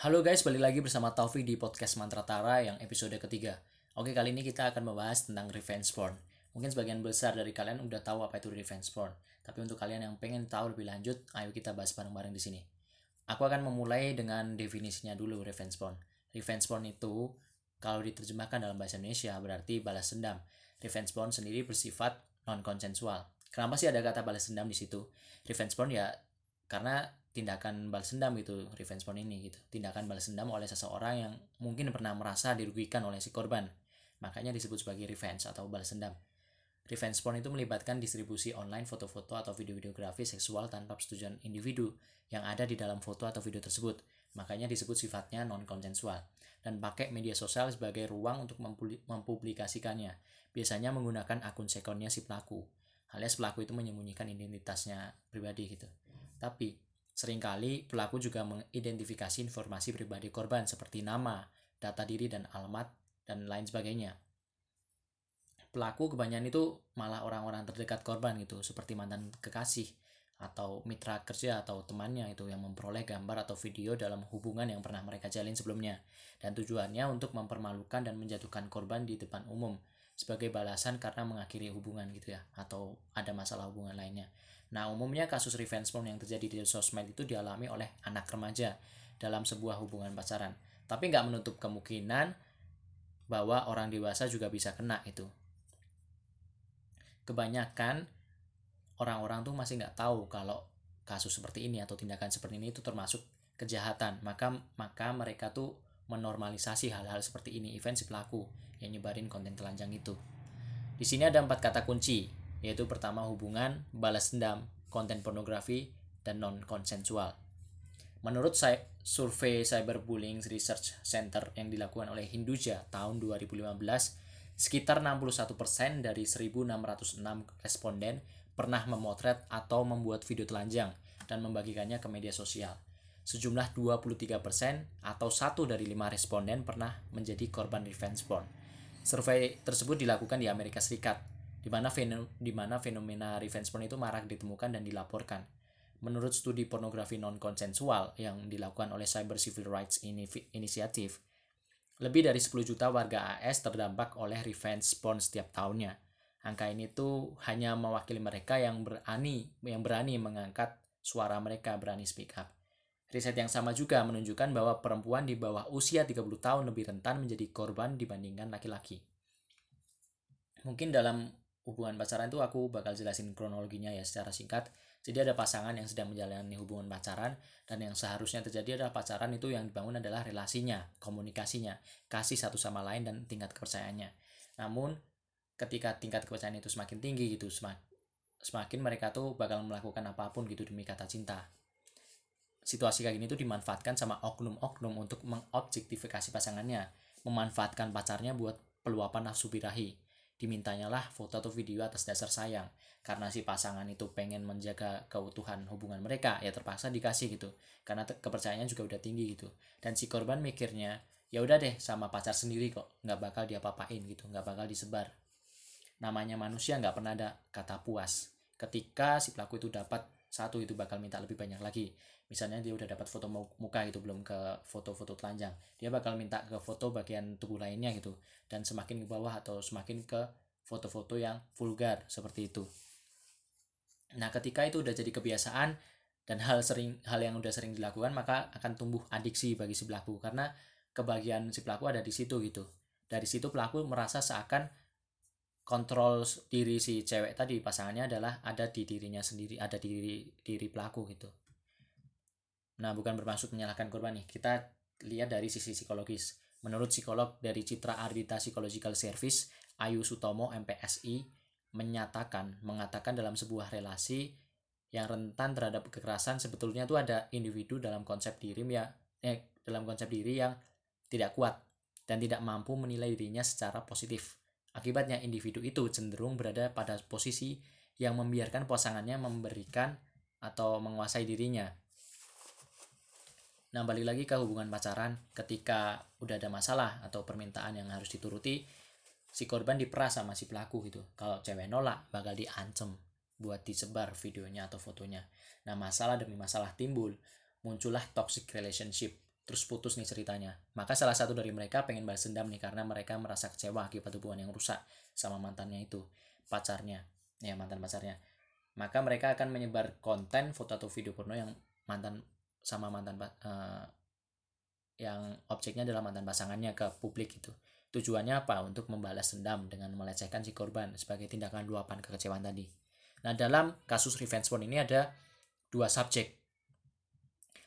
Halo guys, balik lagi bersama Taufik di podcast Mantra Tara yang episode ketiga. Oke, kali ini kita akan membahas tentang revenge porn. Mungkin sebagian besar dari kalian udah tahu apa itu revenge porn. Tapi untuk kalian yang pengen tahu lebih lanjut, ayo kita bahas bareng-bareng di sini. Aku akan memulai dengan definisinya dulu revenge porn. Revenge porn itu kalau diterjemahkan dalam bahasa Indonesia berarti balas dendam. Revenge porn sendiri bersifat non konsensual. Kenapa sih ada kata balas dendam di situ? Revenge porn ya karena tindakan balas dendam gitu revenge porn ini gitu. Tindakan balas dendam oleh seseorang yang mungkin pernah merasa dirugikan oleh si korban. Makanya disebut sebagai revenge atau balas dendam. Revenge porn itu melibatkan distribusi online foto-foto atau video-videografi seksual tanpa persetujuan individu yang ada di dalam foto atau video tersebut. Makanya disebut sifatnya non konsensual dan pakai media sosial sebagai ruang untuk mempublikasikannya. Biasanya menggunakan akun sekonnya si pelaku. Alias pelaku itu menyembunyikan identitasnya pribadi gitu. Tapi Seringkali pelaku juga mengidentifikasi informasi pribadi korban seperti nama, data diri dan alamat, dan lain sebagainya. Pelaku kebanyakan itu malah orang-orang terdekat korban gitu, seperti mantan kekasih atau mitra kerja atau temannya itu yang memperoleh gambar atau video dalam hubungan yang pernah mereka jalin sebelumnya dan tujuannya untuk mempermalukan dan menjatuhkan korban di depan umum sebagai balasan karena mengakhiri hubungan gitu ya atau ada masalah hubungan lainnya. Nah, umumnya kasus revenge porn yang terjadi di sosmed itu dialami oleh anak remaja dalam sebuah hubungan pacaran. Tapi nggak menutup kemungkinan bahwa orang dewasa juga bisa kena itu. Kebanyakan orang-orang tuh masih nggak tahu kalau kasus seperti ini atau tindakan seperti ini itu termasuk kejahatan. Maka maka mereka tuh menormalisasi hal-hal seperti ini event si pelaku yang nyebarin konten telanjang itu. Di sini ada empat kata kunci yaitu pertama hubungan, balas dendam, konten pornografi, dan non-konsensual. Menurut saya, survei Cyberbullying Research Center yang dilakukan oleh Hinduja tahun 2015, sekitar 61% dari 1.606 responden pernah memotret atau membuat video telanjang dan membagikannya ke media sosial. Sejumlah 23% atau satu dari lima responden pernah menjadi korban revenge porn. Survei tersebut dilakukan di Amerika Serikat di mana di mana fenomena revenge porn itu marak ditemukan dan dilaporkan. Menurut studi pornografi non konsensual yang dilakukan oleh Cyber Civil Rights Initiative, lebih dari 10 juta warga AS terdampak oleh revenge porn setiap tahunnya. Angka ini tuh hanya mewakili mereka yang berani yang berani mengangkat suara mereka berani speak up. Riset yang sama juga menunjukkan bahwa perempuan di bawah usia 30 tahun lebih rentan menjadi korban dibandingkan laki-laki. Mungkin dalam hubungan pacaran itu aku bakal jelasin kronologinya ya secara singkat. Jadi ada pasangan yang sedang menjalani hubungan pacaran dan yang seharusnya terjadi adalah pacaran itu yang dibangun adalah relasinya, komunikasinya, kasih satu sama lain dan tingkat kepercayaannya. Namun ketika tingkat kepercayaan itu semakin tinggi gitu, semakin mereka tuh bakal melakukan apa pun gitu demi kata cinta. Situasi kayak gini tuh dimanfaatkan sama oknum-oknum untuk mengobjektifikasi pasangannya, memanfaatkan pacarnya buat peluapan nafsu birahi dimintanya lah foto atau video atas dasar sayang karena si pasangan itu pengen menjaga keutuhan hubungan mereka ya terpaksa dikasih gitu karena kepercayaannya juga udah tinggi gitu. Dan si korban mikirnya ya udah deh sama pacar sendiri kok nggak bakal diapa-apain gitu nggak bakal disebar. Namanya manusia nggak pernah ada kata puas. Ketika si pelaku itu dapat satu itu bakal minta lebih banyak lagi misalnya dia udah dapat foto muka gitu belum ke foto-foto telanjang. Dia bakal minta ke foto bagian tubuh lainnya gitu dan semakin ke bawah atau semakin ke foto-foto yang vulgar seperti itu. Nah ketika itu udah jadi kebiasaan dan hal sering hal yang udah sering dilakukan maka akan tumbuh adiksi bagi si pelaku karena kebahagiaan si pelaku ada di situ gitu. Dari situ pelaku merasa seakan kontrol diri si cewek tadi pasangannya adalah ada di dirinya sendiri ada di diri diri pelaku gitu Nah, bukan bermaksud menyalahkan korban nih. Kita lihat dari sisi psikologis. Menurut psikolog dari Citra Ardita Psychological Service, Ayu Sutomo MPSI menyatakan, mengatakan dalam sebuah relasi yang rentan terhadap kekerasan sebetulnya itu ada individu dalam konsep diri ya eh, dalam konsep diri yang tidak kuat dan tidak mampu menilai dirinya secara positif. Akibatnya individu itu cenderung berada pada posisi yang membiarkan pasangannya memberikan atau menguasai dirinya Nah, balik lagi ke hubungan pacaran, ketika udah ada masalah atau permintaan yang harus dituruti, si korban diperas sama si pelaku gitu. Kalau cewek nolak, bakal diancem buat disebar videonya atau fotonya. Nah, masalah demi masalah timbul, muncullah toxic relationship. terus putus nih ceritanya. Maka salah satu dari mereka pengen balas dendam nih karena mereka merasa kecewa akibat hubungan yang rusak sama mantannya itu, pacarnya, ya mantan pacarnya. Maka mereka akan menyebar konten foto atau video porno yang mantan sama mantan uh, yang objeknya adalah mantan pasangannya ke publik itu. Tujuannya apa? Untuk membalas dendam dengan melecehkan si korban sebagai tindakan luapan kekecewaan tadi. Nah, dalam kasus revenge porn ini ada dua subjek,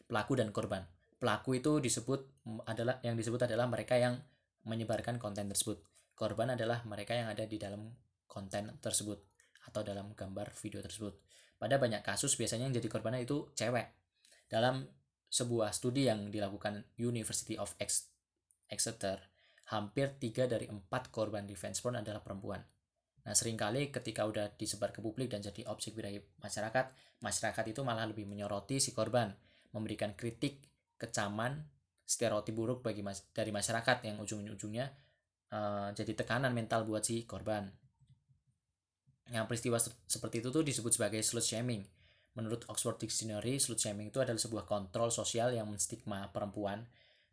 pelaku dan korban pelaku itu disebut adalah yang disebut adalah mereka yang menyebarkan konten tersebut. Korban adalah mereka yang ada di dalam konten tersebut atau dalam gambar video tersebut. Pada banyak kasus biasanya yang jadi korbannya itu cewek. Dalam sebuah studi yang dilakukan University of Exeter, hampir 3 dari 4 korban revenge porn adalah perempuan. Nah, sering kali ketika udah disebar ke publik dan jadi objek wilayah masyarakat, masyarakat itu malah lebih menyoroti si korban, memberikan kritik kecaman stereotip buruk bagi mas dari masyarakat yang ujung-ujungnya uh, jadi tekanan mental buat si korban. Yang peristiwa seperti itu tuh disebut sebagai slut shaming. Menurut Oxford Dictionary, slut shaming itu adalah sebuah kontrol sosial yang menstigma perempuan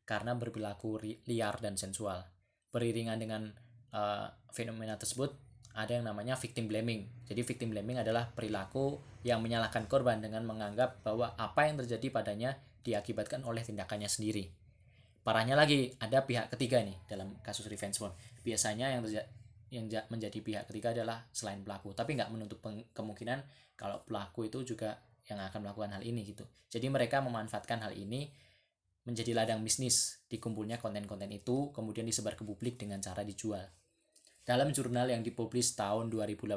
karena berperilaku liar dan sensual. Beriringan dengan uh, fenomena tersebut, ada yang namanya victim blaming. Jadi victim blaming adalah perilaku yang menyalahkan korban dengan menganggap bahwa apa yang terjadi padanya diakibatkan oleh tindakannya sendiri. Parahnya lagi, ada pihak ketiga nih dalam kasus revenge porn. Biasanya yang yang menjadi pihak ketiga adalah selain pelaku, tapi nggak menutup kemungkinan kalau pelaku itu juga yang akan melakukan hal ini gitu. Jadi mereka memanfaatkan hal ini menjadi ladang bisnis dikumpulnya konten-konten itu kemudian disebar ke publik dengan cara dijual. Dalam jurnal yang dipublis tahun 2018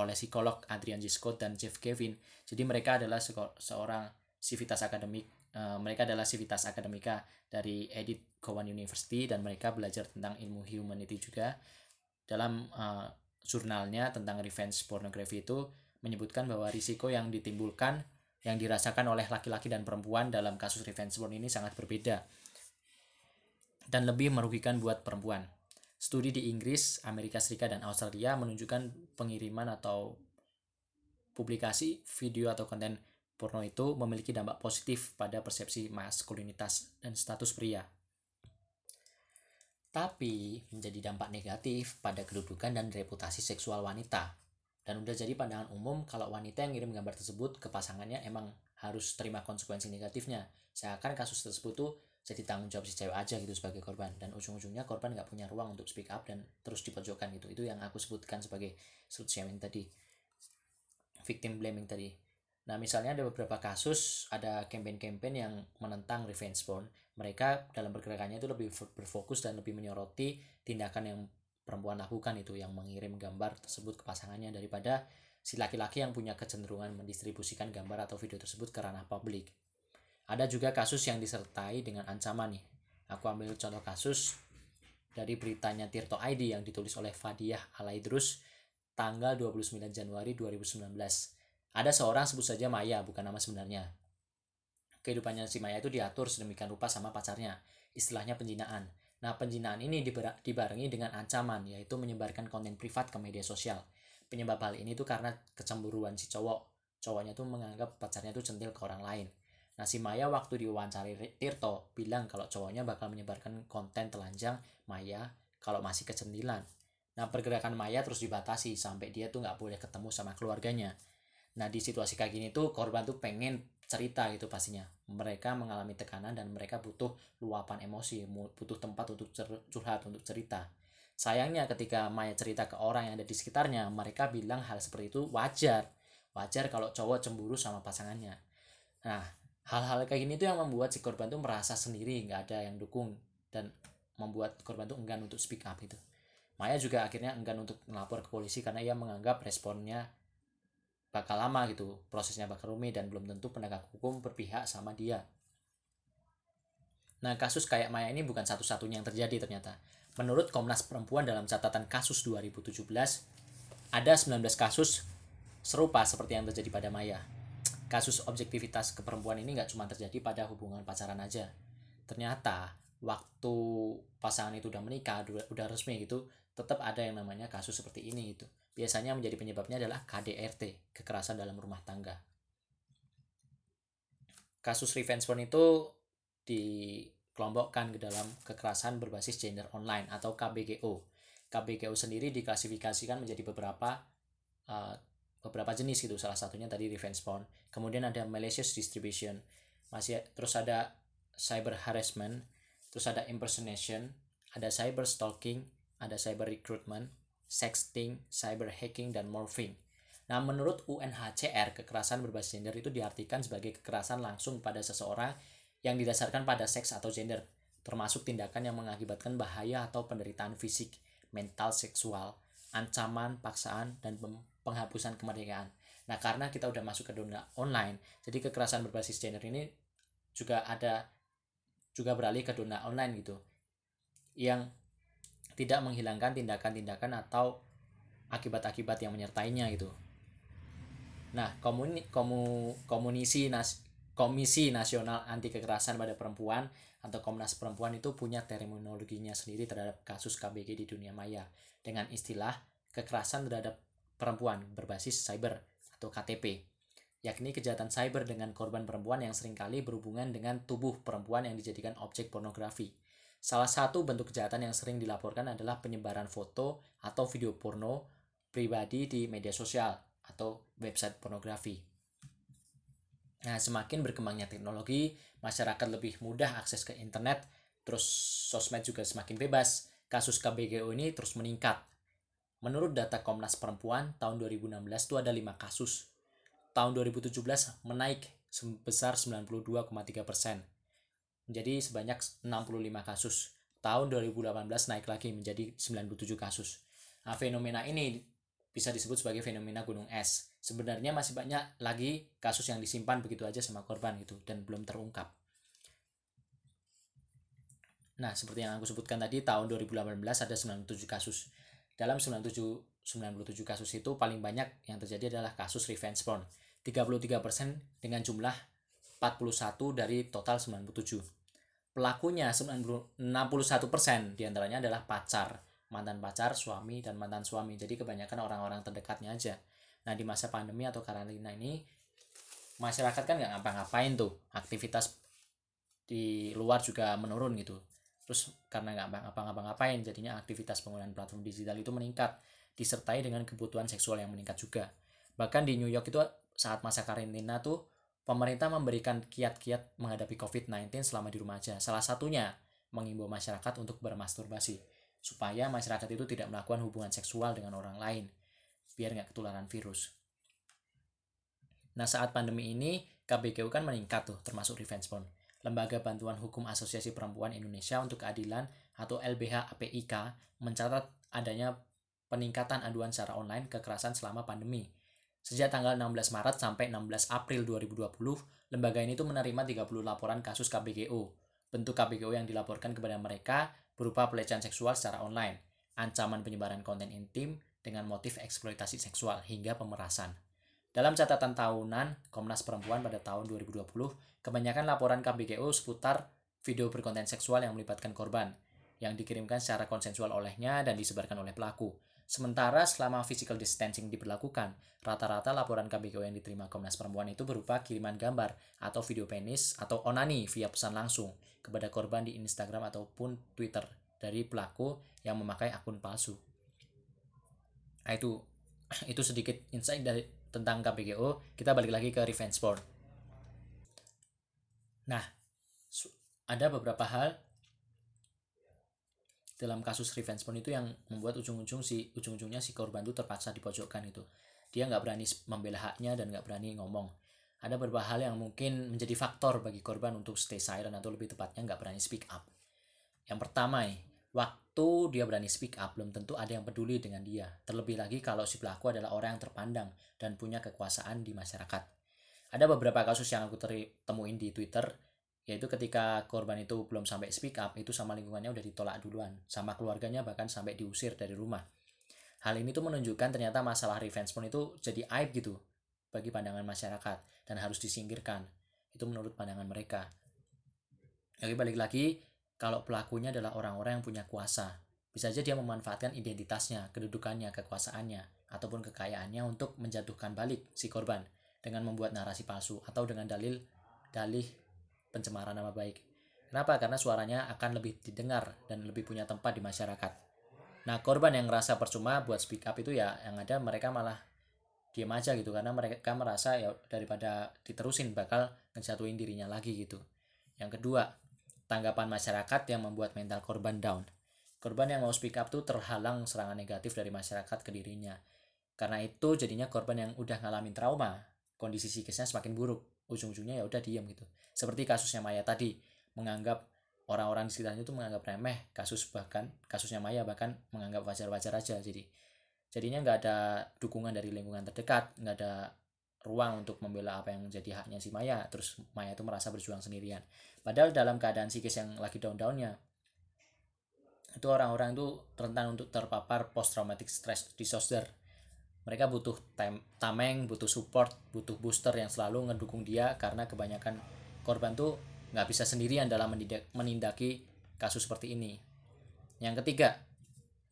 oleh psikolog Adrian G. Scott dan Jeff Kevin, jadi mereka adalah seorang sivitas akademik Eh, mereka adalah Civitas Academica dari Edith Cowan University dan mereka belajar tentang ilmu humanity juga. Dalam uh, jurnalnya tentang revenge pornography itu menyebutkan bahwa risiko yang ditimbulkan yang dirasakan oleh laki-laki dan perempuan dalam kasus revenge porn ini sangat berbeda dan lebih merugikan buat perempuan. Studi di Inggris, Amerika Serikat, dan Australia menunjukkan pengiriman atau publikasi video atau konten porno itu memiliki dampak positif pada persepsi maskulinitas dan status pria. Tapi menjadi dampak negatif pada kedudukan dan reputasi seksual wanita. Dan udah jadi pandangan umum kalau wanita yang ngirim gambar tersebut ke pasangannya emang harus terima konsekuensi negatifnya. Seakan kasus tersebut tuh jadi tanggung jawab si cewek aja gitu sebagai korban dan ujung-ujungnya korban nggak punya ruang untuk speak up dan terus dipojokkan gitu itu yang aku sebutkan sebagai slut shaming tadi victim blaming tadi Nah, misalnya ada beberapa kasus, ada campaign-campaign yang menentang revenge porn. Mereka dalam pergerakannya itu lebih berfokus dan lebih menyoroti tindakan yang perempuan lakukan itu, yang mengirim gambar tersebut ke pasangannya daripada si laki-laki yang punya kecenderungan mendistribusikan gambar atau video tersebut ke ranah publik. Ada juga kasus yang disertai dengan ancaman nih. Aku ambil contoh kasus dari beritanya Tirto ID yang ditulis oleh Fadiah Alaidrus tanggal 29 Januari 2019 ada seorang sebut saja Maya, bukan nama sebenarnya. Kehidupannya si Maya itu diatur sedemikian rupa sama pacarnya. Istilahnya penjinaan. Nah, penjinaan ini dibarengi dengan ancaman, yaitu menyebarkan konten privat ke media sosial. Penyebab hal ini tuh karena kecemburuan si cowok. Cowoknya tuh menganggap pacarnya tuh centil ke orang lain. Nah, si Maya waktu diwawancari Tirto bilang kalau cowoknya bakal menyebarkan konten telanjang Maya kalau masih kecentilan. Nah, pergerakan Maya terus dibatasi sampai dia tuh nggak boleh ketemu sama keluarganya. Nah di situasi kayak gini tuh korban tuh pengen cerita gitu pastinya. Mereka mengalami tekanan dan mereka butuh luapan emosi, butuh tempat untuk curhat, untuk cerita. Sayangnya ketika Maya cerita ke orang yang ada di sekitarnya, mereka bilang hal seperti itu wajar. Wajar kalau cowok cemburu sama pasangannya. Nah, hal-hal kayak gini tuh yang membuat si korban tuh merasa sendiri, nggak ada yang dukung dan membuat korban tuh enggan untuk speak up itu. Maya juga akhirnya enggan untuk melapor ke polisi karena ia menganggap responnya bakal lama gitu prosesnya bakal rumit dan belum tentu penegak hukum berpihak sama dia. Nah kasus kayak Maya ini bukan satu-satunya yang terjadi ternyata. Menurut Komnas Perempuan dalam catatan kasus 2017 ada 19 kasus serupa seperti yang terjadi pada Maya. Kasus objektivitas keperempuan ini nggak cuma terjadi pada hubungan pacaran aja. Ternyata waktu pasangan itu udah menikah udah, resmi gitu tetap ada yang namanya kasus seperti ini gitu Biasanya menjadi penyebabnya adalah KDRT, kekerasan dalam rumah tangga. Kasus revenge porn itu di dikelompokkan ke dalam kekerasan berbasis gender online atau KBGO. KBGO sendiri diklasifikasikan menjadi beberapa uh, beberapa jenis gitu. Salah satunya tadi revenge porn. Kemudian ada malicious distribution. Masih terus ada cyber harassment, terus ada impersonation, ada cyber stalking, ada cyber recruitment, sexting, cyber hacking dan morphing. Nah, menurut UNHCR, kekerasan berbasis gender itu diartikan sebagai kekerasan langsung pada seseorang yang didasarkan pada seks atau gender, termasuk tindakan yang mengakibatkan bahaya atau penderitaan fisik, mental, seksual, ancaman, paksaan, dan penghapusan kemerdekaan. Nah, karena kita udah masuk ke dunia online, jadi kekerasan berbasis gender ini juga ada juga beralih ke dunia online gitu. Yang tidak menghilangkan tindakan-tindakan atau akibat-akibat yang menyertainya gitu. Nah, komuni, komu, komunisi nas, Komisi Nasional Anti Kekerasan pada Perempuan atau Komnas Perempuan itu punya terminologinya sendiri terhadap kasus KBG di dunia maya dengan istilah kekerasan terhadap perempuan berbasis cyber atau KTP yakni kejahatan cyber dengan korban perempuan yang sering kali berhubungan dengan tubuh perempuan yang dijadikan objek pornografi. Salah satu bentuk kejahatan yang sering dilaporkan adalah penyebaran foto atau video porno pribadi di media sosial atau website pornografi. Nah, semakin berkembangnya teknologi, masyarakat lebih mudah akses ke internet, terus sosmed juga semakin bebas. Kasus KBGO ini terus meningkat. Menurut data Komnas Perempuan, tahun 2016 itu ada 5 kasus. Tahun 2017 menaik sebesar 92,3 persen. Menjadi sebanyak 65 kasus. Tahun 2018 naik lagi menjadi 97 kasus. Nah, fenomena ini bisa disebut sebagai fenomena gunung es. Sebenarnya masih banyak lagi kasus yang disimpan begitu aja sama korban gitu dan belum terungkap. Nah, seperti yang aku sebutkan tadi, tahun 2018 ada 97 kasus. Dalam 97 97 kasus itu paling banyak yang terjadi adalah kasus revenge porn. 33% dengan jumlah 41 dari total 97. Pelakunya 61% di antaranya adalah pacar mantan pacar, suami, dan mantan suami. Jadi kebanyakan orang-orang terdekatnya aja. Nah di masa pandemi atau karantina ini masyarakat kan nggak ngapa-ngapain tuh aktivitas di luar juga menurun gitu. Terus karena nggak ngapa-ngapain jadinya aktivitas penggunaan platform digital itu meningkat disertai dengan kebutuhan seksual yang meningkat juga. Bahkan di New York itu saat masa karantina tuh pemerintah memberikan kiat-kiat menghadapi COVID-19 selama di rumah aja. Salah satunya mengimbau masyarakat untuk bermasturbasi supaya masyarakat itu tidak melakukan hubungan seksual dengan orang lain biar nggak ketularan virus. Nah saat pandemi ini KBGU kan meningkat tuh termasuk revenge porn. Lembaga Bantuan Hukum Asosiasi Perempuan Indonesia untuk Keadilan atau LBH APIK mencatat adanya peningkatan aduan secara online kekerasan selama pandemi. Sejak tanggal 16 Maret sampai 16 April 2020, lembaga ini tuh menerima 30 laporan kasus KBGO. Bentuk KBGO yang dilaporkan kepada mereka berupa pelecehan seksual secara online, ancaman penyebaran konten intim dengan motif eksploitasi seksual hingga pemerasan. Dalam catatan tahunan Komnas Perempuan pada tahun 2020, kebanyakan laporan KBGO seputar video berkonten seksual yang melibatkan korban, yang dikirimkan secara konsensual olehnya dan disebarkan oleh pelaku. Sementara selama physical distancing diberlakukan, rata-rata laporan KBGO yang diterima Komnas Perempuan itu berupa kiriman gambar atau video penis atau onani via pesan langsung kepada korban di Instagram ataupun Twitter dari pelaku yang memakai akun palsu. Nah, itu itu sedikit insight dari tentang KPGO. Kita balik lagi ke revenge porn. Nah, ada beberapa hal dalam kasus revenge porn itu yang membuat ujung-ujung si ujung-ujungnya si korban itu terpaksa dipojokkan itu. Dia nggak berani membela haknya dan nggak berani ngomong ada beberapa hal yang mungkin menjadi faktor bagi korban untuk stay silent atau lebih tepatnya nggak berani speak up. Yang pertama nih, waktu dia berani speak up belum tentu ada yang peduli dengan dia. Terlebih lagi kalau si pelaku adalah orang yang terpandang dan punya kekuasaan di masyarakat. Ada beberapa kasus yang aku temuin di Twitter, yaitu ketika korban itu belum sampai speak up, itu sama lingkungannya udah ditolak duluan, sama keluarganya bahkan sampai diusir dari rumah. Hal ini tuh menunjukkan ternyata masalah revenge porn itu jadi aib gitu bagi pandangan masyarakat dan harus disingkirkan. Itu menurut pandangan mereka. Jadi balik lagi, kalau pelakunya adalah orang-orang yang punya kuasa, bisa saja dia memanfaatkan identitasnya, kedudukannya, kekuasaannya, ataupun kekayaannya untuk menjatuhkan balik si korban dengan membuat narasi palsu atau dengan dalil dalih pencemaran nama baik. Kenapa? Karena suaranya akan lebih didengar dan lebih punya tempat di masyarakat. Nah, korban yang ngerasa percuma buat speak up itu ya yang ada mereka malah diam aja gitu karena mereka merasa ya daripada diterusin bakal ngejatuhin dirinya lagi gitu. Yang kedua, tanggapan masyarakat yang membuat mental korban down. Korban yang mau speak up tuh terhalang serangan negatif dari masyarakat ke dirinya. Karena itu jadinya korban yang udah ngalamin trauma, kondisi psikisnya semakin buruk. Ujung-ujungnya ya udah diam gitu. Seperti kasusnya Maya tadi, menganggap orang-orang di sekitarnya itu menganggap remeh kasus bahkan kasusnya Maya bahkan menganggap wajar-wajar aja. Jadi jadinya nggak ada dukungan dari lingkungan terdekat nggak ada ruang untuk membela apa yang jadi haknya si Maya. Terus Maya itu merasa berjuang sendirian. Padahal dalam keadaan psikis yang lagi down-downnya itu orang-orang itu rentan untuk terpapar post traumatic stress disorder mereka butuh tameng butuh support butuh booster yang selalu ngedukung dia karena kebanyakan korban tuh nggak bisa sendirian dalam menindaki kasus seperti ini. Yang ketiga,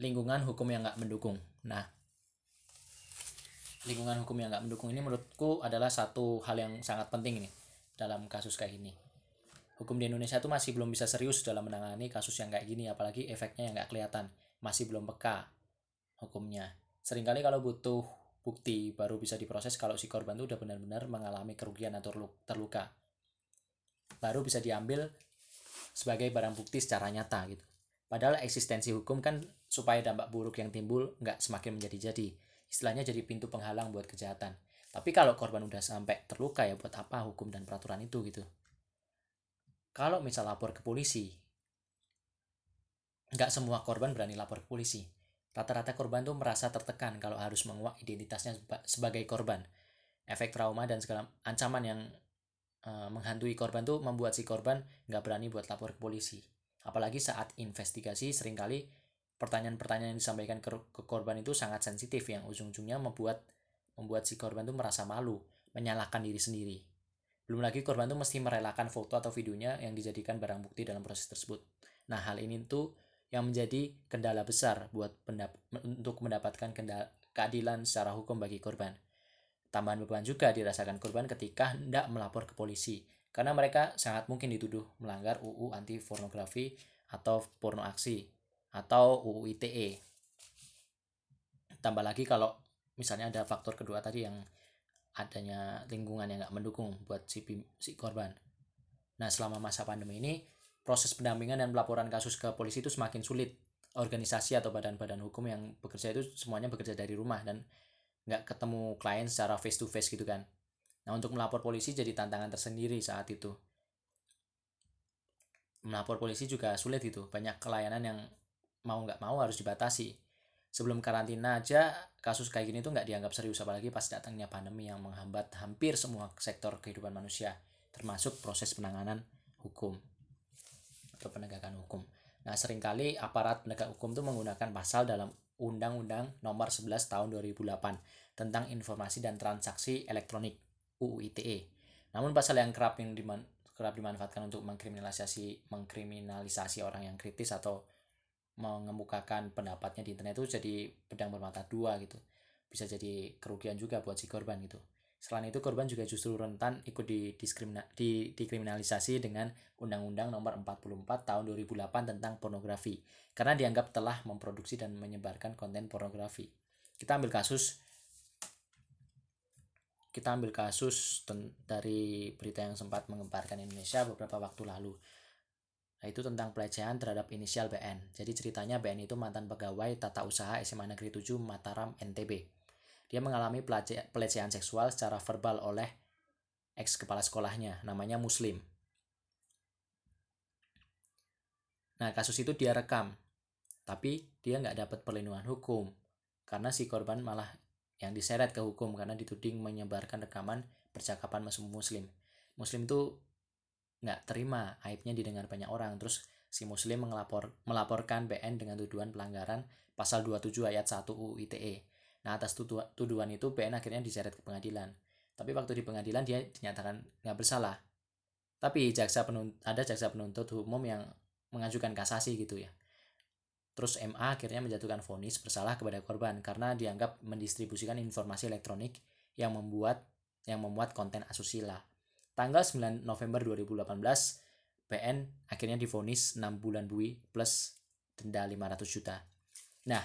lingkungan hukum yang nggak mendukung. Nah, lingkungan hukum yang nggak mendukung ini menurutku adalah satu hal yang sangat penting nih dalam kasus kayak gini. Hukum di Indonesia itu masih belum bisa serius dalam menangani kasus yang kayak gini, apalagi efeknya yang nggak kelihatan, masih belum peka hukumnya. Seringkali kalau butuh bukti baru bisa diproses kalau si korban itu udah benar-benar mengalami kerugian atau terluka baru bisa diambil sebagai barang bukti secara nyata gitu. Padahal eksistensi hukum kan supaya dampak buruk yang timbul nggak semakin menjadi-jadi. Istilahnya jadi pintu penghalang buat kejahatan. Tapi kalau korban udah sampai terluka ya buat apa hukum dan peraturan itu gitu. Kalau misal lapor ke polisi, nggak semua korban berani lapor ke polisi. Rata-rata korban tuh merasa tertekan kalau harus menguak identitasnya sebagai korban. Efek trauma dan segala ancaman yang uh, menghantui korban tuh membuat si korban nggak berani buat lapor ke polisi. Apalagi saat investigasi sering kali pertanyaan-pertanyaan yang disampaikan ke, ke korban itu sangat sensitif yang ujung-ujungnya membuat membuat si korban tuh merasa malu, menyalahkan diri sendiri. Belum lagi korban tuh mesti merelakan foto atau videonya yang dijadikan barang bukti dalam proses tersebut. Nah, hal ini tuh yang menjadi kendala besar buat pendap untuk mendapatkan kendala, keadilan secara hukum bagi korban. Tambahan beban juga dirasakan korban ketika hendak melapor ke polisi, karena mereka sangat mungkin dituduh melanggar UU anti pornografi atau porno aksi atau UU ITE. Tambah lagi kalau misalnya ada faktor kedua tadi yang adanya lingkungan yang nggak mendukung buat si, si korban. Nah selama masa pandemi ini proses pendampingan dan pelaporan kasus ke polisi itu semakin sulit. Organisasi atau badan-badan hukum yang bekerja itu semuanya bekerja dari rumah dan nggak ketemu klien secara face to face gitu kan. Nah untuk melapor polisi jadi tantangan tersendiri saat itu. Melapor polisi juga sulit gitu. Banyak kelayanan yang mau nggak mau harus dibatasi. Sebelum karantina aja kasus kayak gini tuh nggak dianggap serius apalagi pas datangnya pandemi yang menghambat hampir semua sektor kehidupan manusia termasuk proses penanganan hukum atau penegakan hukum nah sering kali aparat penegak hukum tuh menggunakan pasal dalam Undang-Undang Nomor 11 Tahun 2008 tentang Informasi dan Transaksi Elektronik UU ITE. Namun pasal yang kerap yang diman, kerap dimanfaatkan untuk mengkriminalisasi mengkriminalisasi orang yang kritis atau mengemukakan pendapatnya di internet itu jadi pedang bermata dua gitu. Bisa jadi kerugian juga buat si korban gitu. Selain itu korban juga justru rentan ikut di, dikriminalisasi dengan Undang-Undang Nomor 44 Tahun 2008 tentang pornografi karena dianggap telah memproduksi dan menyebarkan konten pornografi. Kita ambil kasus kita ambil kasus dari berita yang sempat mengemparkan Indonesia beberapa waktu lalu. Itu tentang pelecehan terhadap inisial BN. Jadi ceritanya BN itu mantan pegawai tata usaha SMA Negeri 7 Mataram NTB dia mengalami pelecehan seksual secara verbal oleh ex kepala sekolahnya, namanya Muslim. Nah, kasus itu dia rekam, tapi dia nggak dapat perlindungan hukum karena si korban malah yang diseret ke hukum karena dituding menyebarkan rekaman percakapan mesum muslim. Muslim itu nggak terima aibnya didengar banyak orang terus si muslim mengelapor, melaporkan BN dengan tuduhan pelanggaran pasal 27 ayat 1 UU ITE Nah atas tuduhan itu PN akhirnya diseret ke pengadilan. Tapi waktu di pengadilan dia dinyatakan nggak bersalah. Tapi jaksa penuntut, ada jaksa penuntut umum yang mengajukan kasasi gitu ya. Terus MA akhirnya menjatuhkan vonis bersalah kepada korban karena dianggap mendistribusikan informasi elektronik yang membuat yang memuat konten asusila. Tanggal 9 November 2018, PN akhirnya difonis 6 bulan bui plus denda 500 juta. Nah,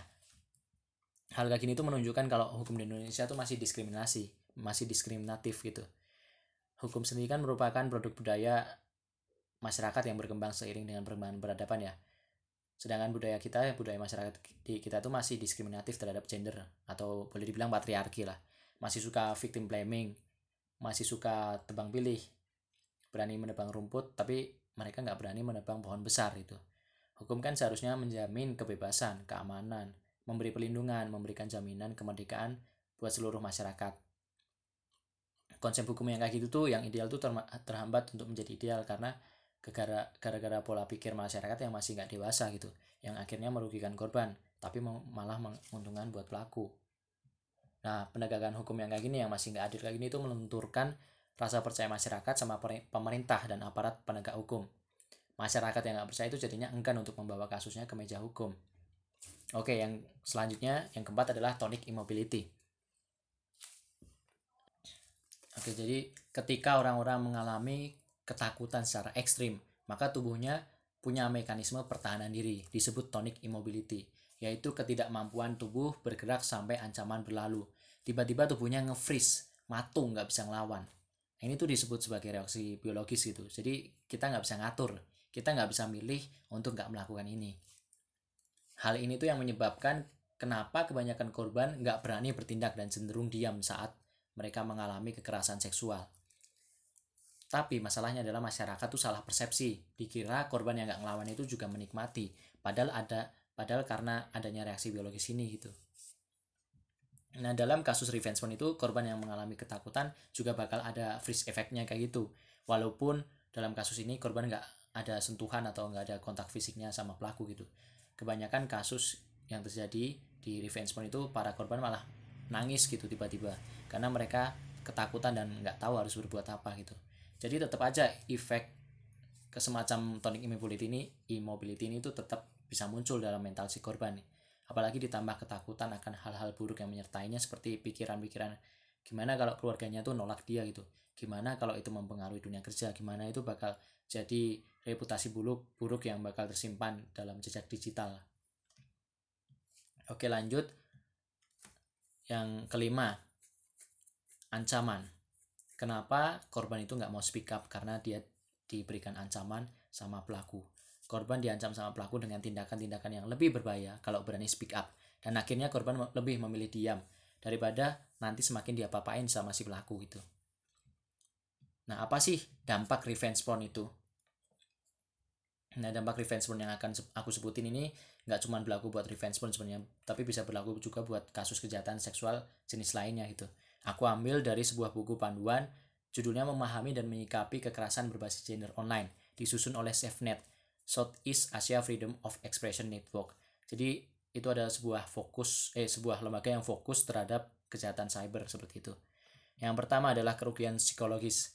hal kayak gini itu menunjukkan kalau hukum di Indonesia itu masih diskriminasi, masih diskriminatif gitu. Hukum sendiri kan merupakan produk budaya masyarakat yang berkembang seiring dengan perkembangan peradaban ya. Sedangkan budaya kita, budaya masyarakat kita itu masih diskriminatif terhadap gender atau boleh dibilang patriarki lah. Masih suka victim blaming, masih suka tebang pilih, berani menebang rumput, tapi mereka nggak berani menebang pohon besar itu. Hukum kan seharusnya menjamin kebebasan, keamanan, memberi perlindungan, memberikan jaminan kemerdekaan buat seluruh masyarakat. Konsep hukum yang kayak gitu tuh yang ideal tuh terhambat untuk menjadi ideal karena gara-gara pola pikir masyarakat yang masih nggak dewasa gitu yang akhirnya merugikan korban tapi malah menguntungkan buat pelaku. Nah penegakan hukum yang kayak gini yang masih nggak adil kayak gini itu melunturkan rasa percaya masyarakat sama pemerintah dan aparat penegak hukum. Masyarakat yang nggak percaya itu jadinya enggan untuk membawa kasusnya ke meja hukum oke yang selanjutnya yang keempat adalah tonic immobility oke jadi ketika orang-orang mengalami ketakutan secara ekstrim, maka tubuhnya punya mekanisme pertahanan diri, disebut tonic immobility, yaitu ketidakmampuan tubuh bergerak sampai ancaman berlalu. Tiba-tiba tubuhnya nge-freeze, matung, nggak bisa ngelawan. Nah, ini tuh disebut sebagai reaksi biologis gitu. Jadi kita nggak bisa ngatur, kita nggak bisa milih untuk nggak melakukan ini. Hal ini tuh yang menyebabkan kenapa kebanyakan korban nggak berani bertindak dan cenderung diam saat mereka mengalami kekerasan seksual. Tapi masalahnya adalah masyarakat tuh salah persepsi. Dikira korban yang nggak ngelawan itu juga menikmati. Padahal ada padahal karena adanya reaksi biologis ini gitu. Nah dalam kasus revenge porn itu korban yang mengalami ketakutan juga bakal ada freeze efeknya kayak gitu. Walaupun dalam kasus ini korban nggak ada sentuhan atau nggak ada kontak fisiknya sama pelaku gitu. Kebanyakan kasus yang terjadi di revenge porn itu para korban malah nangis gitu tiba-tiba. Karena mereka ketakutan dan nggak tahu harus berbuat apa gitu. Jadi tetap aja efek ke semacam tonic immobility ini immobility ini itu tetap bisa muncul dalam mental si korban apalagi ditambah ketakutan akan hal-hal buruk yang menyertainya seperti pikiran-pikiran gimana kalau keluarganya tuh nolak dia gitu. Gimana kalau itu mempengaruhi dunia kerja gimana itu bakal jadi reputasi buruk buruk yang bakal tersimpan dalam jejak digital oke lanjut yang kelima ancaman Kenapa korban itu nggak mau speak up? Karena dia diberikan ancaman sama pelaku. Korban diancam sama pelaku dengan tindakan-tindakan yang lebih berbahaya kalau berani speak up. Dan akhirnya korban lebih memilih diam daripada nanti semakin dia papain sama si pelaku gitu. Nah, apa sih dampak revenge porn itu? Nah, dampak revenge porn yang akan aku sebutin ini nggak cuma berlaku buat revenge porn sebenarnya, tapi bisa berlaku juga buat kasus kejahatan seksual jenis lainnya gitu. Aku ambil dari sebuah buku panduan, judulnya Memahami dan Menyikapi Kekerasan Berbasis Gender Online, disusun oleh SafeNet, Southeast Asia Freedom of Expression Network. Jadi itu ada sebuah fokus, eh sebuah lembaga yang fokus terhadap kejahatan cyber seperti itu. Yang pertama adalah kerugian psikologis.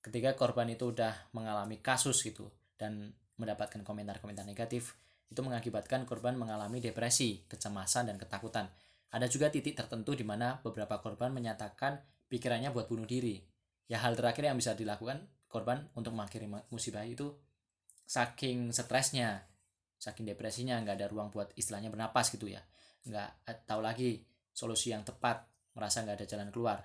Ketika korban itu udah mengalami kasus gitu dan mendapatkan komentar-komentar negatif, itu mengakibatkan korban mengalami depresi, kecemasan, dan ketakutan ada juga titik tertentu di mana beberapa korban menyatakan pikirannya buat bunuh diri. Ya hal terakhir yang bisa dilakukan korban untuk mengakhiri musibah itu saking stresnya, saking depresinya nggak ada ruang buat istilahnya bernapas gitu ya. Nggak eh, tahu lagi solusi yang tepat, merasa nggak ada jalan keluar.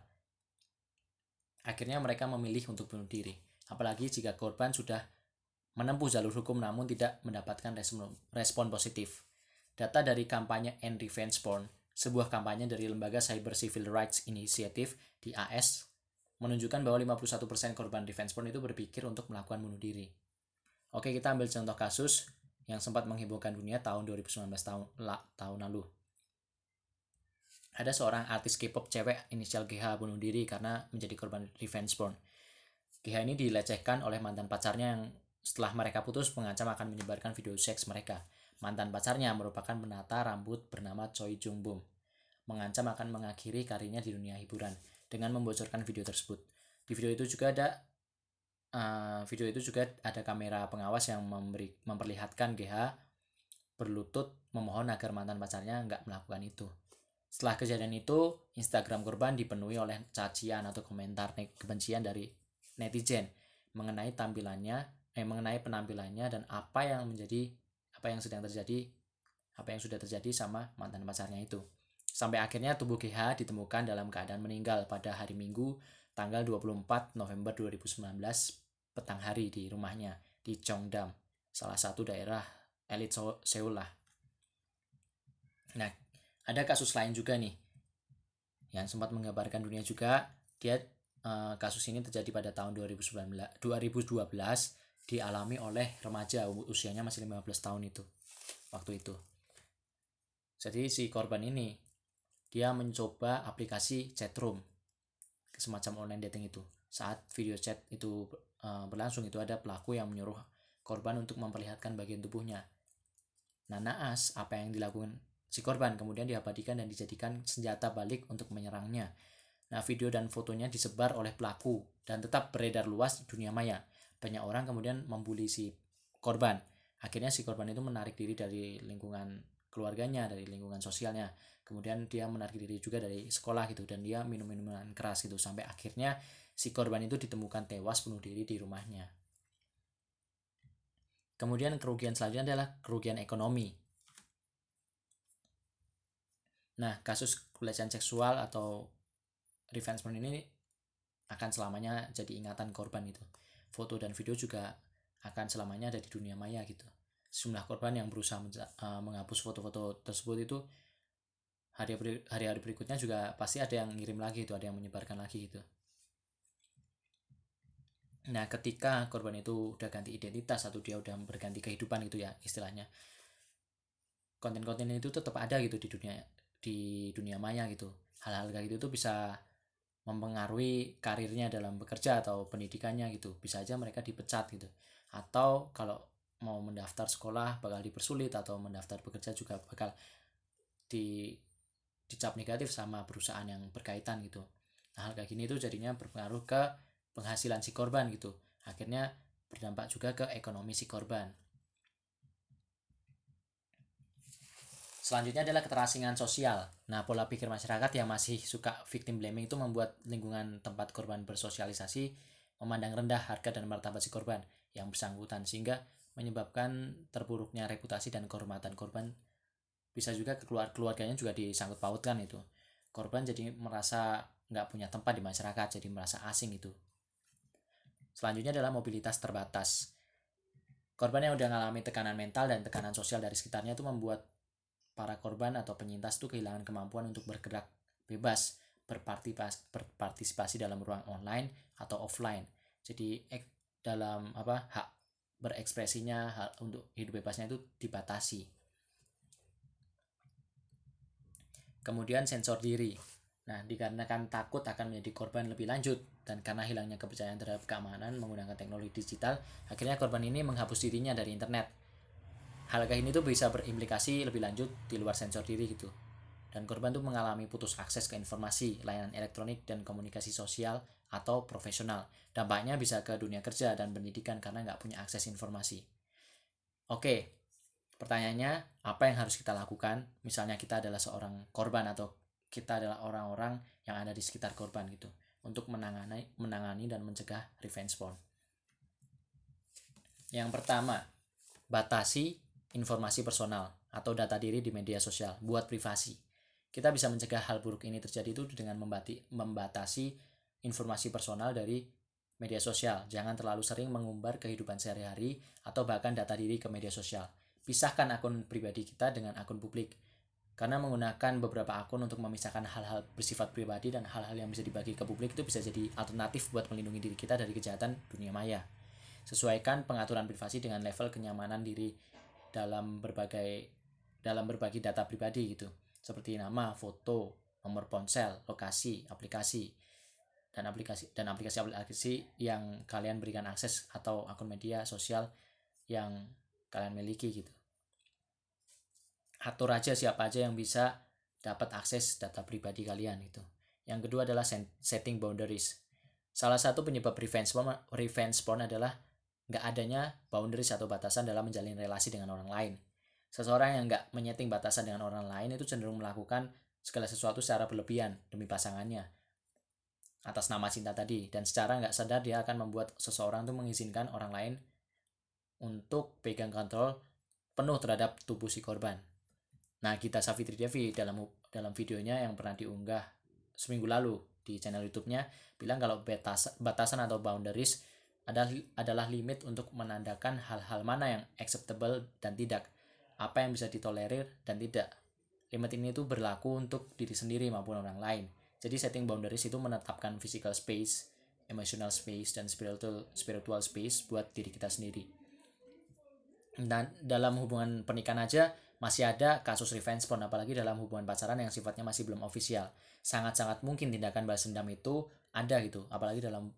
Akhirnya mereka memilih untuk bunuh diri. Apalagi jika korban sudah menempuh jalur hukum namun tidak mendapatkan respon, positif. Data dari kampanye End Revenge Porn sebuah kampanye dari lembaga Cyber Civil Rights Initiative di AS menunjukkan bahwa 51% korban revenge porn itu berpikir untuk melakukan bunuh diri. Oke, kita ambil contoh kasus yang sempat menghebohkan dunia tahun 2019 tahun, la, tahun lalu. Ada seorang artis K-pop cewek inisial GH bunuh diri karena menjadi korban revenge porn. GH ini dilecehkan oleh mantan pacarnya yang setelah mereka putus mengancam akan menyebarkan video seks mereka. Mantan pacarnya merupakan penata rambut bernama Choi Jung Bum. Mengancam akan mengakhiri karirnya di dunia hiburan dengan membocorkan video tersebut. Di video itu juga ada uh, video itu juga ada kamera pengawas yang memberi, memperlihatkan GH berlutut memohon agar mantan pacarnya nggak melakukan itu. Setelah kejadian itu, Instagram korban dipenuhi oleh cacian atau komentar kebencian dari netizen mengenai tampilannya eh, mengenai penampilannya dan apa yang menjadi apa yang sedang terjadi apa yang sudah terjadi sama mantan pacarnya itu. Sampai akhirnya tubuh GH ditemukan dalam keadaan meninggal pada hari Minggu tanggal 24 November 2019 petang hari di rumahnya di Cheongdam salah satu daerah elit Seoul lah. Nah ada kasus lain juga nih yang sempat menggambarkan dunia juga. Dia uh, kasus ini terjadi pada tahun 2019 2012 dialami oleh remaja usianya masih 15 tahun itu waktu itu jadi si korban ini dia mencoba aplikasi chatroom semacam online dating itu saat video chat itu uh, berlangsung itu ada pelaku yang menyuruh korban untuk memperlihatkan bagian tubuhnya nah naas apa yang dilakukan si korban kemudian diabadikan dan dijadikan senjata balik untuk menyerangnya. Nah, video dan fotonya disebar oleh pelaku dan tetap beredar luas di dunia maya. Banyak orang kemudian membuli si korban. Akhirnya si korban itu menarik diri dari lingkungan keluarganya, dari lingkungan sosialnya. Kemudian dia menarik diri juga dari sekolah gitu dan dia minum minuman keras gitu sampai akhirnya si korban itu ditemukan tewas bunuh diri di rumahnya. Kemudian kerugian selanjutnya adalah kerugian ekonomi. Nah, kasus pelecehan seksual atau revenge porn ini akan selamanya jadi ingatan korban itu. Foto dan video juga akan selamanya ada di dunia maya gitu. Sejumlah korban yang berusaha uh, menghapus foto-foto tersebut itu hari-hari berikutnya juga pasti ada yang ngirim lagi itu, ada yang menyebarkan lagi gitu. Nah, ketika korban itu udah ganti identitas atau dia udah berganti kehidupan gitu ya istilahnya. Konten-konten itu tetap ada gitu di dunia di dunia maya gitu hal-hal kayak gitu tuh bisa mempengaruhi karirnya dalam bekerja atau pendidikannya gitu. Bisa aja mereka dipecat gitu. Atau kalau mau mendaftar sekolah bakal dipersulit atau mendaftar bekerja juga bakal di dicap negatif sama perusahaan yang berkaitan gitu. Nah, hal kayak gini tuh jadinya berpengaruh ke penghasilan si korban gitu. Akhirnya berdampak juga ke ekonomi si korban Selanjutnya adalah keterasingan sosial. Nah, pola pikir masyarakat yang masih suka victim blaming itu membuat lingkungan tempat korban bersosialisasi memandang rendah harga dan martabat si korban yang bersangkutan sehingga menyebabkan terburuknya reputasi dan kehormatan korban. Bisa juga keluar keluarganya juga disangkut pautkan itu. Korban jadi merasa nggak punya tempat di masyarakat jadi merasa asing itu. Selanjutnya adalah mobilitas terbatas. Korban yang udah mengalami tekanan mental dan tekanan sosial dari sekitarnya itu membuat para korban atau penyintas itu kehilangan kemampuan untuk bergerak bebas berpartisipasi dalam ruang online atau offline. Jadi dalam apa hak berekspresinya hak untuk hidup bebasnya itu dibatasi. Kemudian sensor diri. Nah, dikarenakan takut akan menjadi korban lebih lanjut dan karena hilangnya kepercayaan terhadap keamanan menggunakan teknologi digital, akhirnya korban ini menghapus dirinya dari internet hal kayak ini tuh bisa berimplikasi lebih lanjut di luar sensor diri gitu dan korban tuh mengalami putus akses ke informasi, layanan elektronik, dan komunikasi sosial atau profesional. Dampaknya bisa ke dunia kerja dan pendidikan karena nggak punya akses informasi. Oke, pertanyaannya apa yang harus kita lakukan? Misalnya kita adalah seorang korban atau kita adalah orang-orang yang ada di sekitar korban gitu untuk menangani, menangani dan mencegah revenge porn. Yang pertama, batasi informasi personal atau data diri di media sosial buat privasi. Kita bisa mencegah hal buruk ini terjadi itu dengan membati, membatasi informasi personal dari media sosial. Jangan terlalu sering mengumbar kehidupan sehari-hari atau bahkan data diri ke media sosial. Pisahkan akun pribadi kita dengan akun publik. Karena menggunakan beberapa akun untuk memisahkan hal-hal bersifat pribadi dan hal-hal yang bisa dibagi ke publik itu bisa jadi alternatif buat melindungi diri kita dari kejahatan dunia maya. Sesuaikan pengaturan privasi dengan level kenyamanan diri dalam berbagai dalam berbagi data pribadi gitu seperti nama, foto, nomor ponsel, lokasi, aplikasi dan aplikasi dan aplikasi-aplikasi yang kalian berikan akses atau akun media sosial yang kalian miliki gitu. Atur aja siapa aja yang bisa dapat akses data pribadi kalian gitu. Yang kedua adalah setting boundaries. Salah satu penyebab revenge porn, revenge porn adalah nggak adanya boundaries atau batasan dalam menjalin relasi dengan orang lain. Seseorang yang nggak menyeting batasan dengan orang lain itu cenderung melakukan segala sesuatu secara berlebihan demi pasangannya atas nama cinta tadi dan secara nggak sadar dia akan membuat seseorang tuh mengizinkan orang lain untuk pegang kontrol penuh terhadap tubuh si korban. Nah, kita Savitri Devi dalam dalam videonya yang pernah diunggah seminggu lalu di channel YouTube-nya bilang kalau batas, batasan atau boundaries adalah adalah limit untuk menandakan hal-hal mana yang acceptable dan tidak, apa yang bisa ditolerir dan tidak. Limit ini itu berlaku untuk diri sendiri maupun orang lain. Jadi setting boundaries itu menetapkan physical space, emotional space dan spiritual spiritual space buat diri kita sendiri. Dan dalam hubungan pernikahan aja masih ada kasus revenge porn apalagi dalam hubungan pacaran yang sifatnya masih belum ofisial. Sangat-sangat mungkin tindakan balas dendam itu ada gitu, apalagi dalam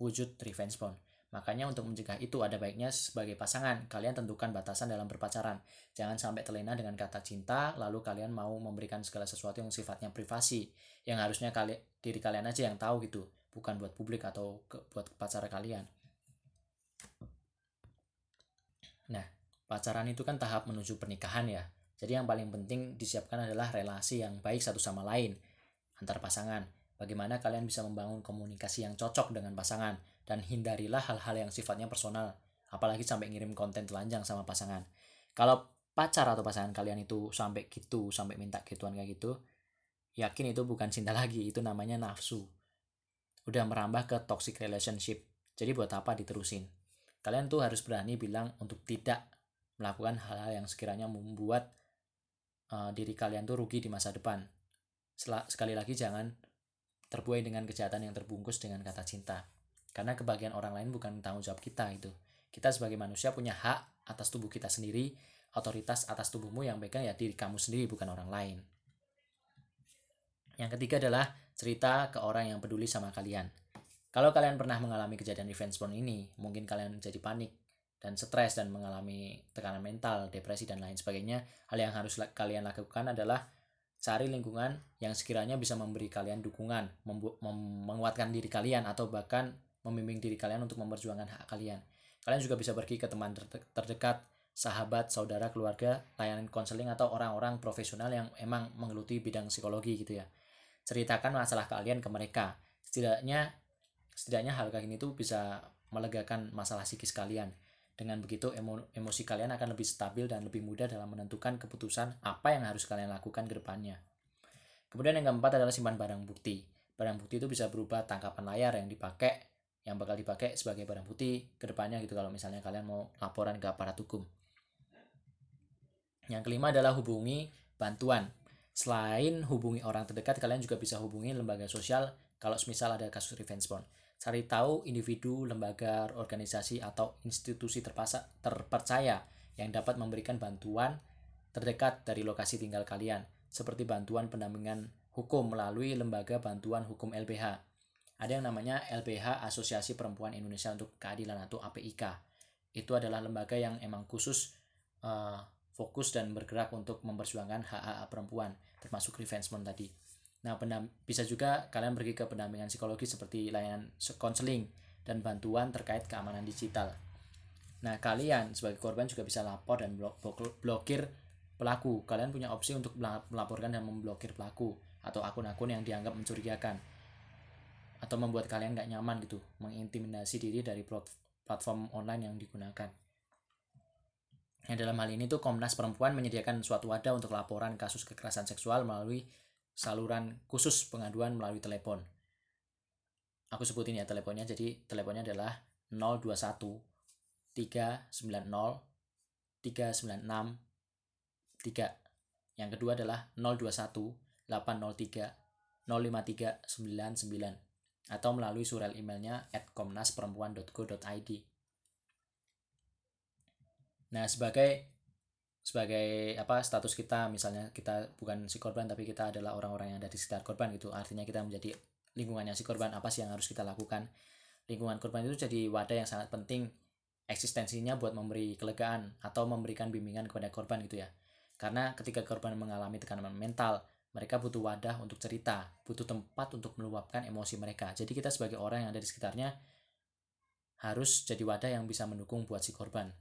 wujud revenge porn. Makanya untuk mencegah itu ada baiknya sebagai pasangan kalian tentukan batasan dalam berpacaran. Jangan sampai terlena dengan kata cinta lalu kalian mau memberikan segala sesuatu yang sifatnya privasi yang harusnya kali, diri kalian aja yang tahu gitu, bukan buat publik atau ke, buat pacar kalian. Nah, pacaran itu kan tahap menuju pernikahan ya. Jadi yang paling penting disiapkan adalah relasi yang baik satu sama lain antar pasangan. Bagaimana kalian bisa membangun komunikasi yang cocok dengan pasangan dan hindarilah hal-hal yang sifatnya personal, apalagi sampai ngirim konten telanjang sama pasangan. Kalau pacar atau pasangan kalian itu sampai gitu, sampai minta gituan kayak gitu, yakin itu bukan cinta lagi, itu namanya nafsu. Udah merambah ke toxic relationship. Jadi buat apa diterusin? Kalian tuh harus berani bilang untuk tidak melakukan hal-hal yang sekiranya membuat uh, diri kalian tuh rugi di masa depan. Sekali lagi jangan terbuai dengan kejahatan yang terbungkus dengan kata cinta. Karena kebahagiaan orang lain bukan tanggung jawab kita itu kita sebagai manusia punya hak atas tubuh kita sendiri otoritas atas tubuhmu yang pegang ya diri kamu sendiri bukan orang lain. Yang ketiga adalah cerita ke orang yang peduli sama kalian. Kalau kalian pernah mengalami kejadian revenge porn ini mungkin kalian jadi panik dan stres dan mengalami tekanan mental, depresi dan lain sebagainya, hal yang harus kalian lakukan adalah cari lingkungan yang sekiranya bisa memberi kalian dukungan, menguatkan diri kalian atau bahkan membimbing diri kalian untuk memperjuangkan hak kalian. Kalian juga bisa pergi ke teman terdekat, sahabat, saudara, keluarga, layanan konseling atau orang-orang profesional yang emang menggeluti bidang psikologi gitu ya. Ceritakan masalah kalian ke mereka. Setidaknya setidaknya hal kayak ini tuh bisa melegakan masalah psikis kalian. Dengan begitu emo emosi kalian akan lebih stabil dan lebih mudah dalam menentukan keputusan apa yang harus kalian lakukan ke depannya. Kemudian yang keempat adalah simpan barang bukti. Barang bukti itu bisa berupa tangkapan layar yang dipakai yang bakal dipakai sebagai barang bukti ke depannya gitu kalau misalnya kalian mau laporan ke aparat hukum. Yang kelima adalah hubungi bantuan. Selain hubungi orang terdekat, kalian juga bisa hubungi lembaga sosial kalau misal ada kasus revenge porn. Cari tahu individu, lembaga, organisasi, atau institusi terpasa, terpercaya yang dapat memberikan bantuan terdekat dari lokasi tinggal kalian, seperti bantuan pendampingan hukum melalui lembaga bantuan hukum LBH ada yang namanya LBH Asosiasi Perempuan Indonesia untuk Keadilan atau APIK. Itu adalah lembaga yang emang khusus uh, fokus dan bergerak untuk memperjuangkan hak-hak perempuan, termasuk revenge tadi. Nah, bisa juga kalian pergi ke pendampingan psikologi seperti layanan konseling dan bantuan terkait keamanan digital. Nah, kalian sebagai korban juga bisa lapor dan blok blokir pelaku. Kalian punya opsi untuk melaporkan dan memblokir pelaku atau akun-akun yang dianggap mencurigakan atau membuat kalian gak nyaman gitu mengintimidasi diri dari platform online yang digunakan Yang dalam hal ini tuh Komnas Perempuan menyediakan suatu wadah untuk laporan kasus kekerasan seksual melalui saluran khusus pengaduan melalui telepon. Aku sebutin ya teleponnya, jadi teleponnya adalah 021 390 396 3. Yang kedua adalah 021 803 05399 atau melalui surel emailnya at komnasperempuan.go.id. Nah, sebagai sebagai apa status kita misalnya kita bukan si korban tapi kita adalah orang-orang yang ada di sekitar korban gitu. Artinya kita menjadi lingkungannya si korban apa sih yang harus kita lakukan? Lingkungan korban itu jadi wadah yang sangat penting eksistensinya buat memberi kelegaan atau memberikan bimbingan kepada korban gitu ya. Karena ketika korban mengalami tekanan mental, mereka butuh wadah untuk cerita, butuh tempat untuk meluapkan emosi mereka. Jadi kita sebagai orang yang ada di sekitarnya harus jadi wadah yang bisa mendukung buat si korban.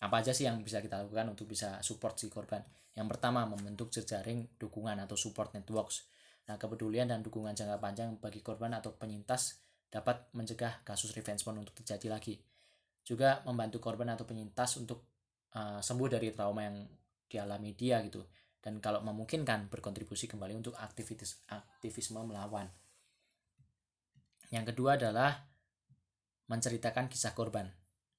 Apa aja sih yang bisa kita lakukan untuk bisa support si korban? Yang pertama, membentuk jejaring dukungan atau support networks. Nah, kepedulian dan dukungan jangka panjang bagi korban atau penyintas dapat mencegah kasus revenge porn untuk terjadi lagi. juga membantu korban atau penyintas untuk uh, sembuh dari trauma yang dialami dia gitu dan kalau memungkinkan berkontribusi kembali untuk aktivitas aktivisme melawan. Yang kedua adalah menceritakan kisah korban.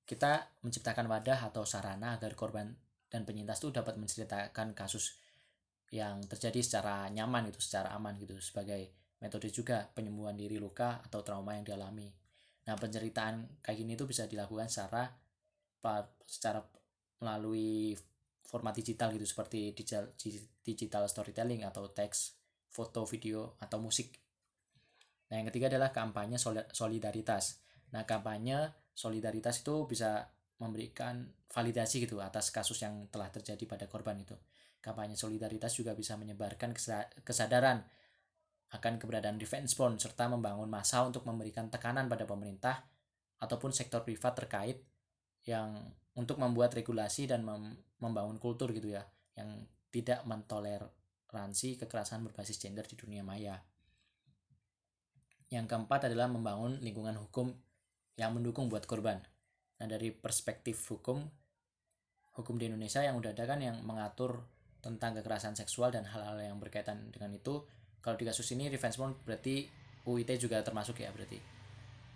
Kita menciptakan wadah atau sarana agar korban dan penyintas itu dapat menceritakan kasus yang terjadi secara nyaman gitu, secara aman gitu sebagai metode juga penyembuhan diri luka atau trauma yang dialami. Nah, penceritaan kayak gini itu bisa dilakukan secara secara melalui format digital gitu seperti digital, digital storytelling atau teks, foto, video atau musik. Nah, yang ketiga adalah kampanye solidaritas. Nah, kampanye solidaritas itu bisa memberikan validasi gitu atas kasus yang telah terjadi pada korban itu. Kampanye solidaritas juga bisa menyebarkan kesadaran akan keberadaan revenge porn serta membangun masa untuk memberikan tekanan pada pemerintah ataupun sektor privat terkait yang untuk membuat regulasi dan mem membangun kultur gitu ya yang tidak mentoleransi kekerasan berbasis gender di dunia maya. Yang keempat adalah membangun lingkungan hukum yang mendukung buat korban. Nah, dari perspektif hukum hukum di Indonesia yang udah ada kan yang mengatur tentang kekerasan seksual dan hal-hal yang berkaitan dengan itu. Kalau di kasus ini revenge porn berarti UIT juga termasuk ya berarti.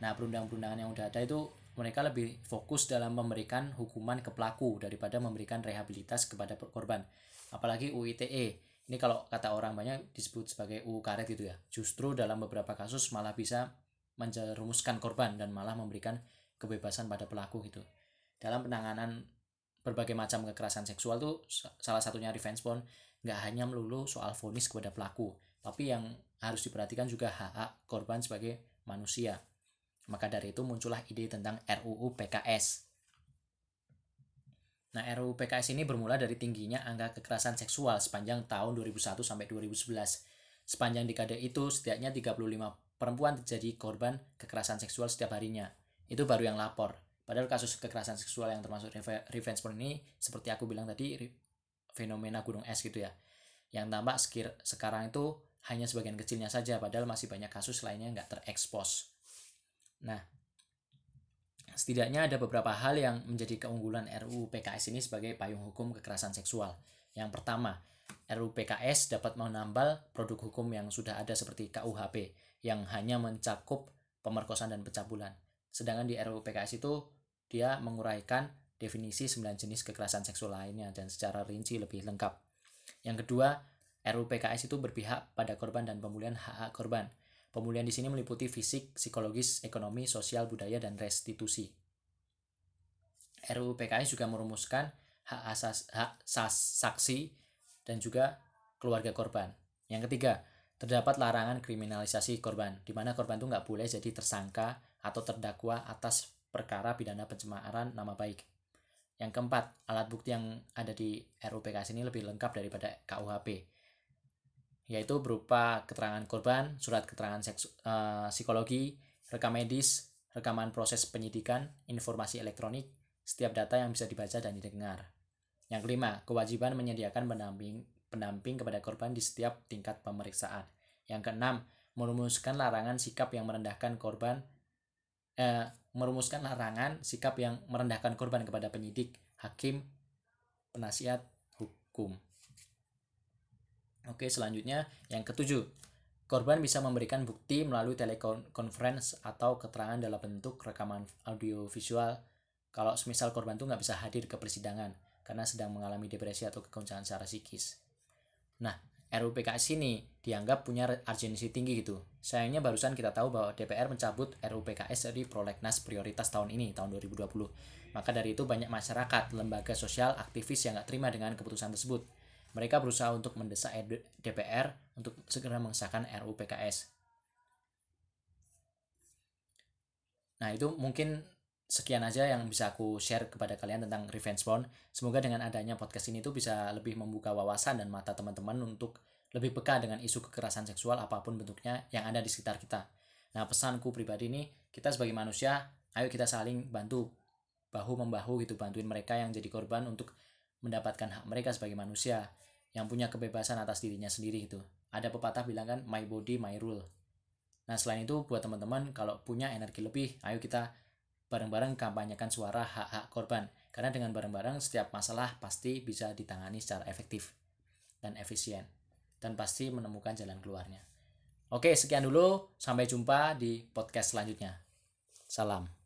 Nah, perundang-perundangan yang udah ada itu mereka lebih fokus dalam memberikan hukuman ke pelaku daripada memberikan rehabilitas kepada korban. Apalagi UITE. Ini kalau kata orang banyak disebut sebagai UU karet gitu ya. Justru dalam beberapa kasus malah bisa menjerumuskan korban dan malah memberikan kebebasan pada pelaku gitu. Dalam penanganan berbagai macam kekerasan seksual tuh salah satunya revenge porn nggak hanya melulu soal vonis kepada pelaku, tapi yang harus diperhatikan juga hak-hak korban sebagai manusia maka dari itu muncullah ide tentang RUU PKS. Nah, RUU PKS ini bermula dari tingginya angka kekerasan seksual sepanjang tahun 2001 sampai 2011. Sepanjang dekade itu, setidaknya 35 perempuan terjadi korban kekerasan seksual setiap harinya. Itu baru yang lapor. Padahal kasus kekerasan seksual yang termasuk revenge porn ini, seperti aku bilang tadi, fenomena gunung es gitu ya. Yang tampak sekarang itu hanya sebagian kecilnya saja, padahal masih banyak kasus lainnya nggak terekspos. Nah, setidaknya ada beberapa hal yang menjadi keunggulan RUU PKS ini sebagai payung hukum kekerasan seksual. Yang pertama, RUU PKS dapat menambal produk hukum yang sudah ada seperti KUHP yang hanya mencakup pemerkosaan dan pencabulan. Sedangkan di RUU PKS itu dia menguraikan definisi 9 jenis kekerasan seksual lainnya dan secara rinci lebih lengkap. Yang kedua, RUU PKS itu berpihak pada korban dan pemulihan hak-hak korban Pemulihan di sini meliputi fisik, psikologis, ekonomi, sosial, budaya, dan restitusi. RUU PKS juga merumuskan hak asas hak sas, saksi dan juga keluarga korban. Yang ketiga, terdapat larangan kriminalisasi korban, di mana korban itu nggak boleh jadi tersangka atau terdakwa atas perkara pidana pencemaran nama baik. Yang keempat, alat bukti yang ada di RUU PKS ini lebih lengkap daripada KUHP yaitu berupa keterangan korban, surat keterangan seksu, uh, psikologi, rekam medis, rekaman proses penyidikan, informasi elektronik, setiap data yang bisa dibaca dan didengar. Yang kelima, kewajiban menyediakan pendamping, pendamping kepada korban di setiap tingkat pemeriksaan. Yang keenam, merumuskan larangan sikap yang merendahkan korban eh, merumuskan larangan sikap yang merendahkan korban kepada penyidik, hakim, penasihat hukum. Oke, selanjutnya yang ketujuh. Korban bisa memberikan bukti melalui telekonferensi atau keterangan dalam bentuk rekaman audio visual kalau semisal korban itu nggak bisa hadir ke persidangan karena sedang mengalami depresi atau kegoncangan secara psikis. Nah, RUU PKS ini dianggap punya urgensi tinggi gitu. Sayangnya barusan kita tahu bahwa DPR mencabut RUU PKS dari prolegnas prioritas tahun ini, tahun 2020. Maka dari itu banyak masyarakat, lembaga sosial, aktivis yang nggak terima dengan keputusan tersebut mereka berusaha untuk mendesak DPR untuk segera mengesahkan RUU PKS. Nah, itu mungkin sekian aja yang bisa aku share kepada kalian tentang revenge porn. Semoga dengan adanya podcast ini tuh bisa lebih membuka wawasan dan mata teman-teman untuk lebih peka dengan isu kekerasan seksual apa pun bentuknya yang ada di sekitar kita. Nah, pesanku pribadi ini, kita sebagai manusia, ayo kita saling bantu bahu membahu gitu bantuin mereka yang jadi korban untuk mendapatkan hak mereka sebagai manusia yang punya kebebasan atas dirinya sendiri itu. Ada pepatah bilang kan my body my rule. Nah, selain itu buat teman-teman kalau punya energi lebih, ayo kita bareng-bareng kampanyekan suara hak-hak korban. Karena dengan bareng-bareng setiap masalah pasti bisa ditangani secara efektif dan efisien. Dan pasti menemukan jalan keluarnya. Oke, sekian dulu. Sampai jumpa di podcast selanjutnya. Salam.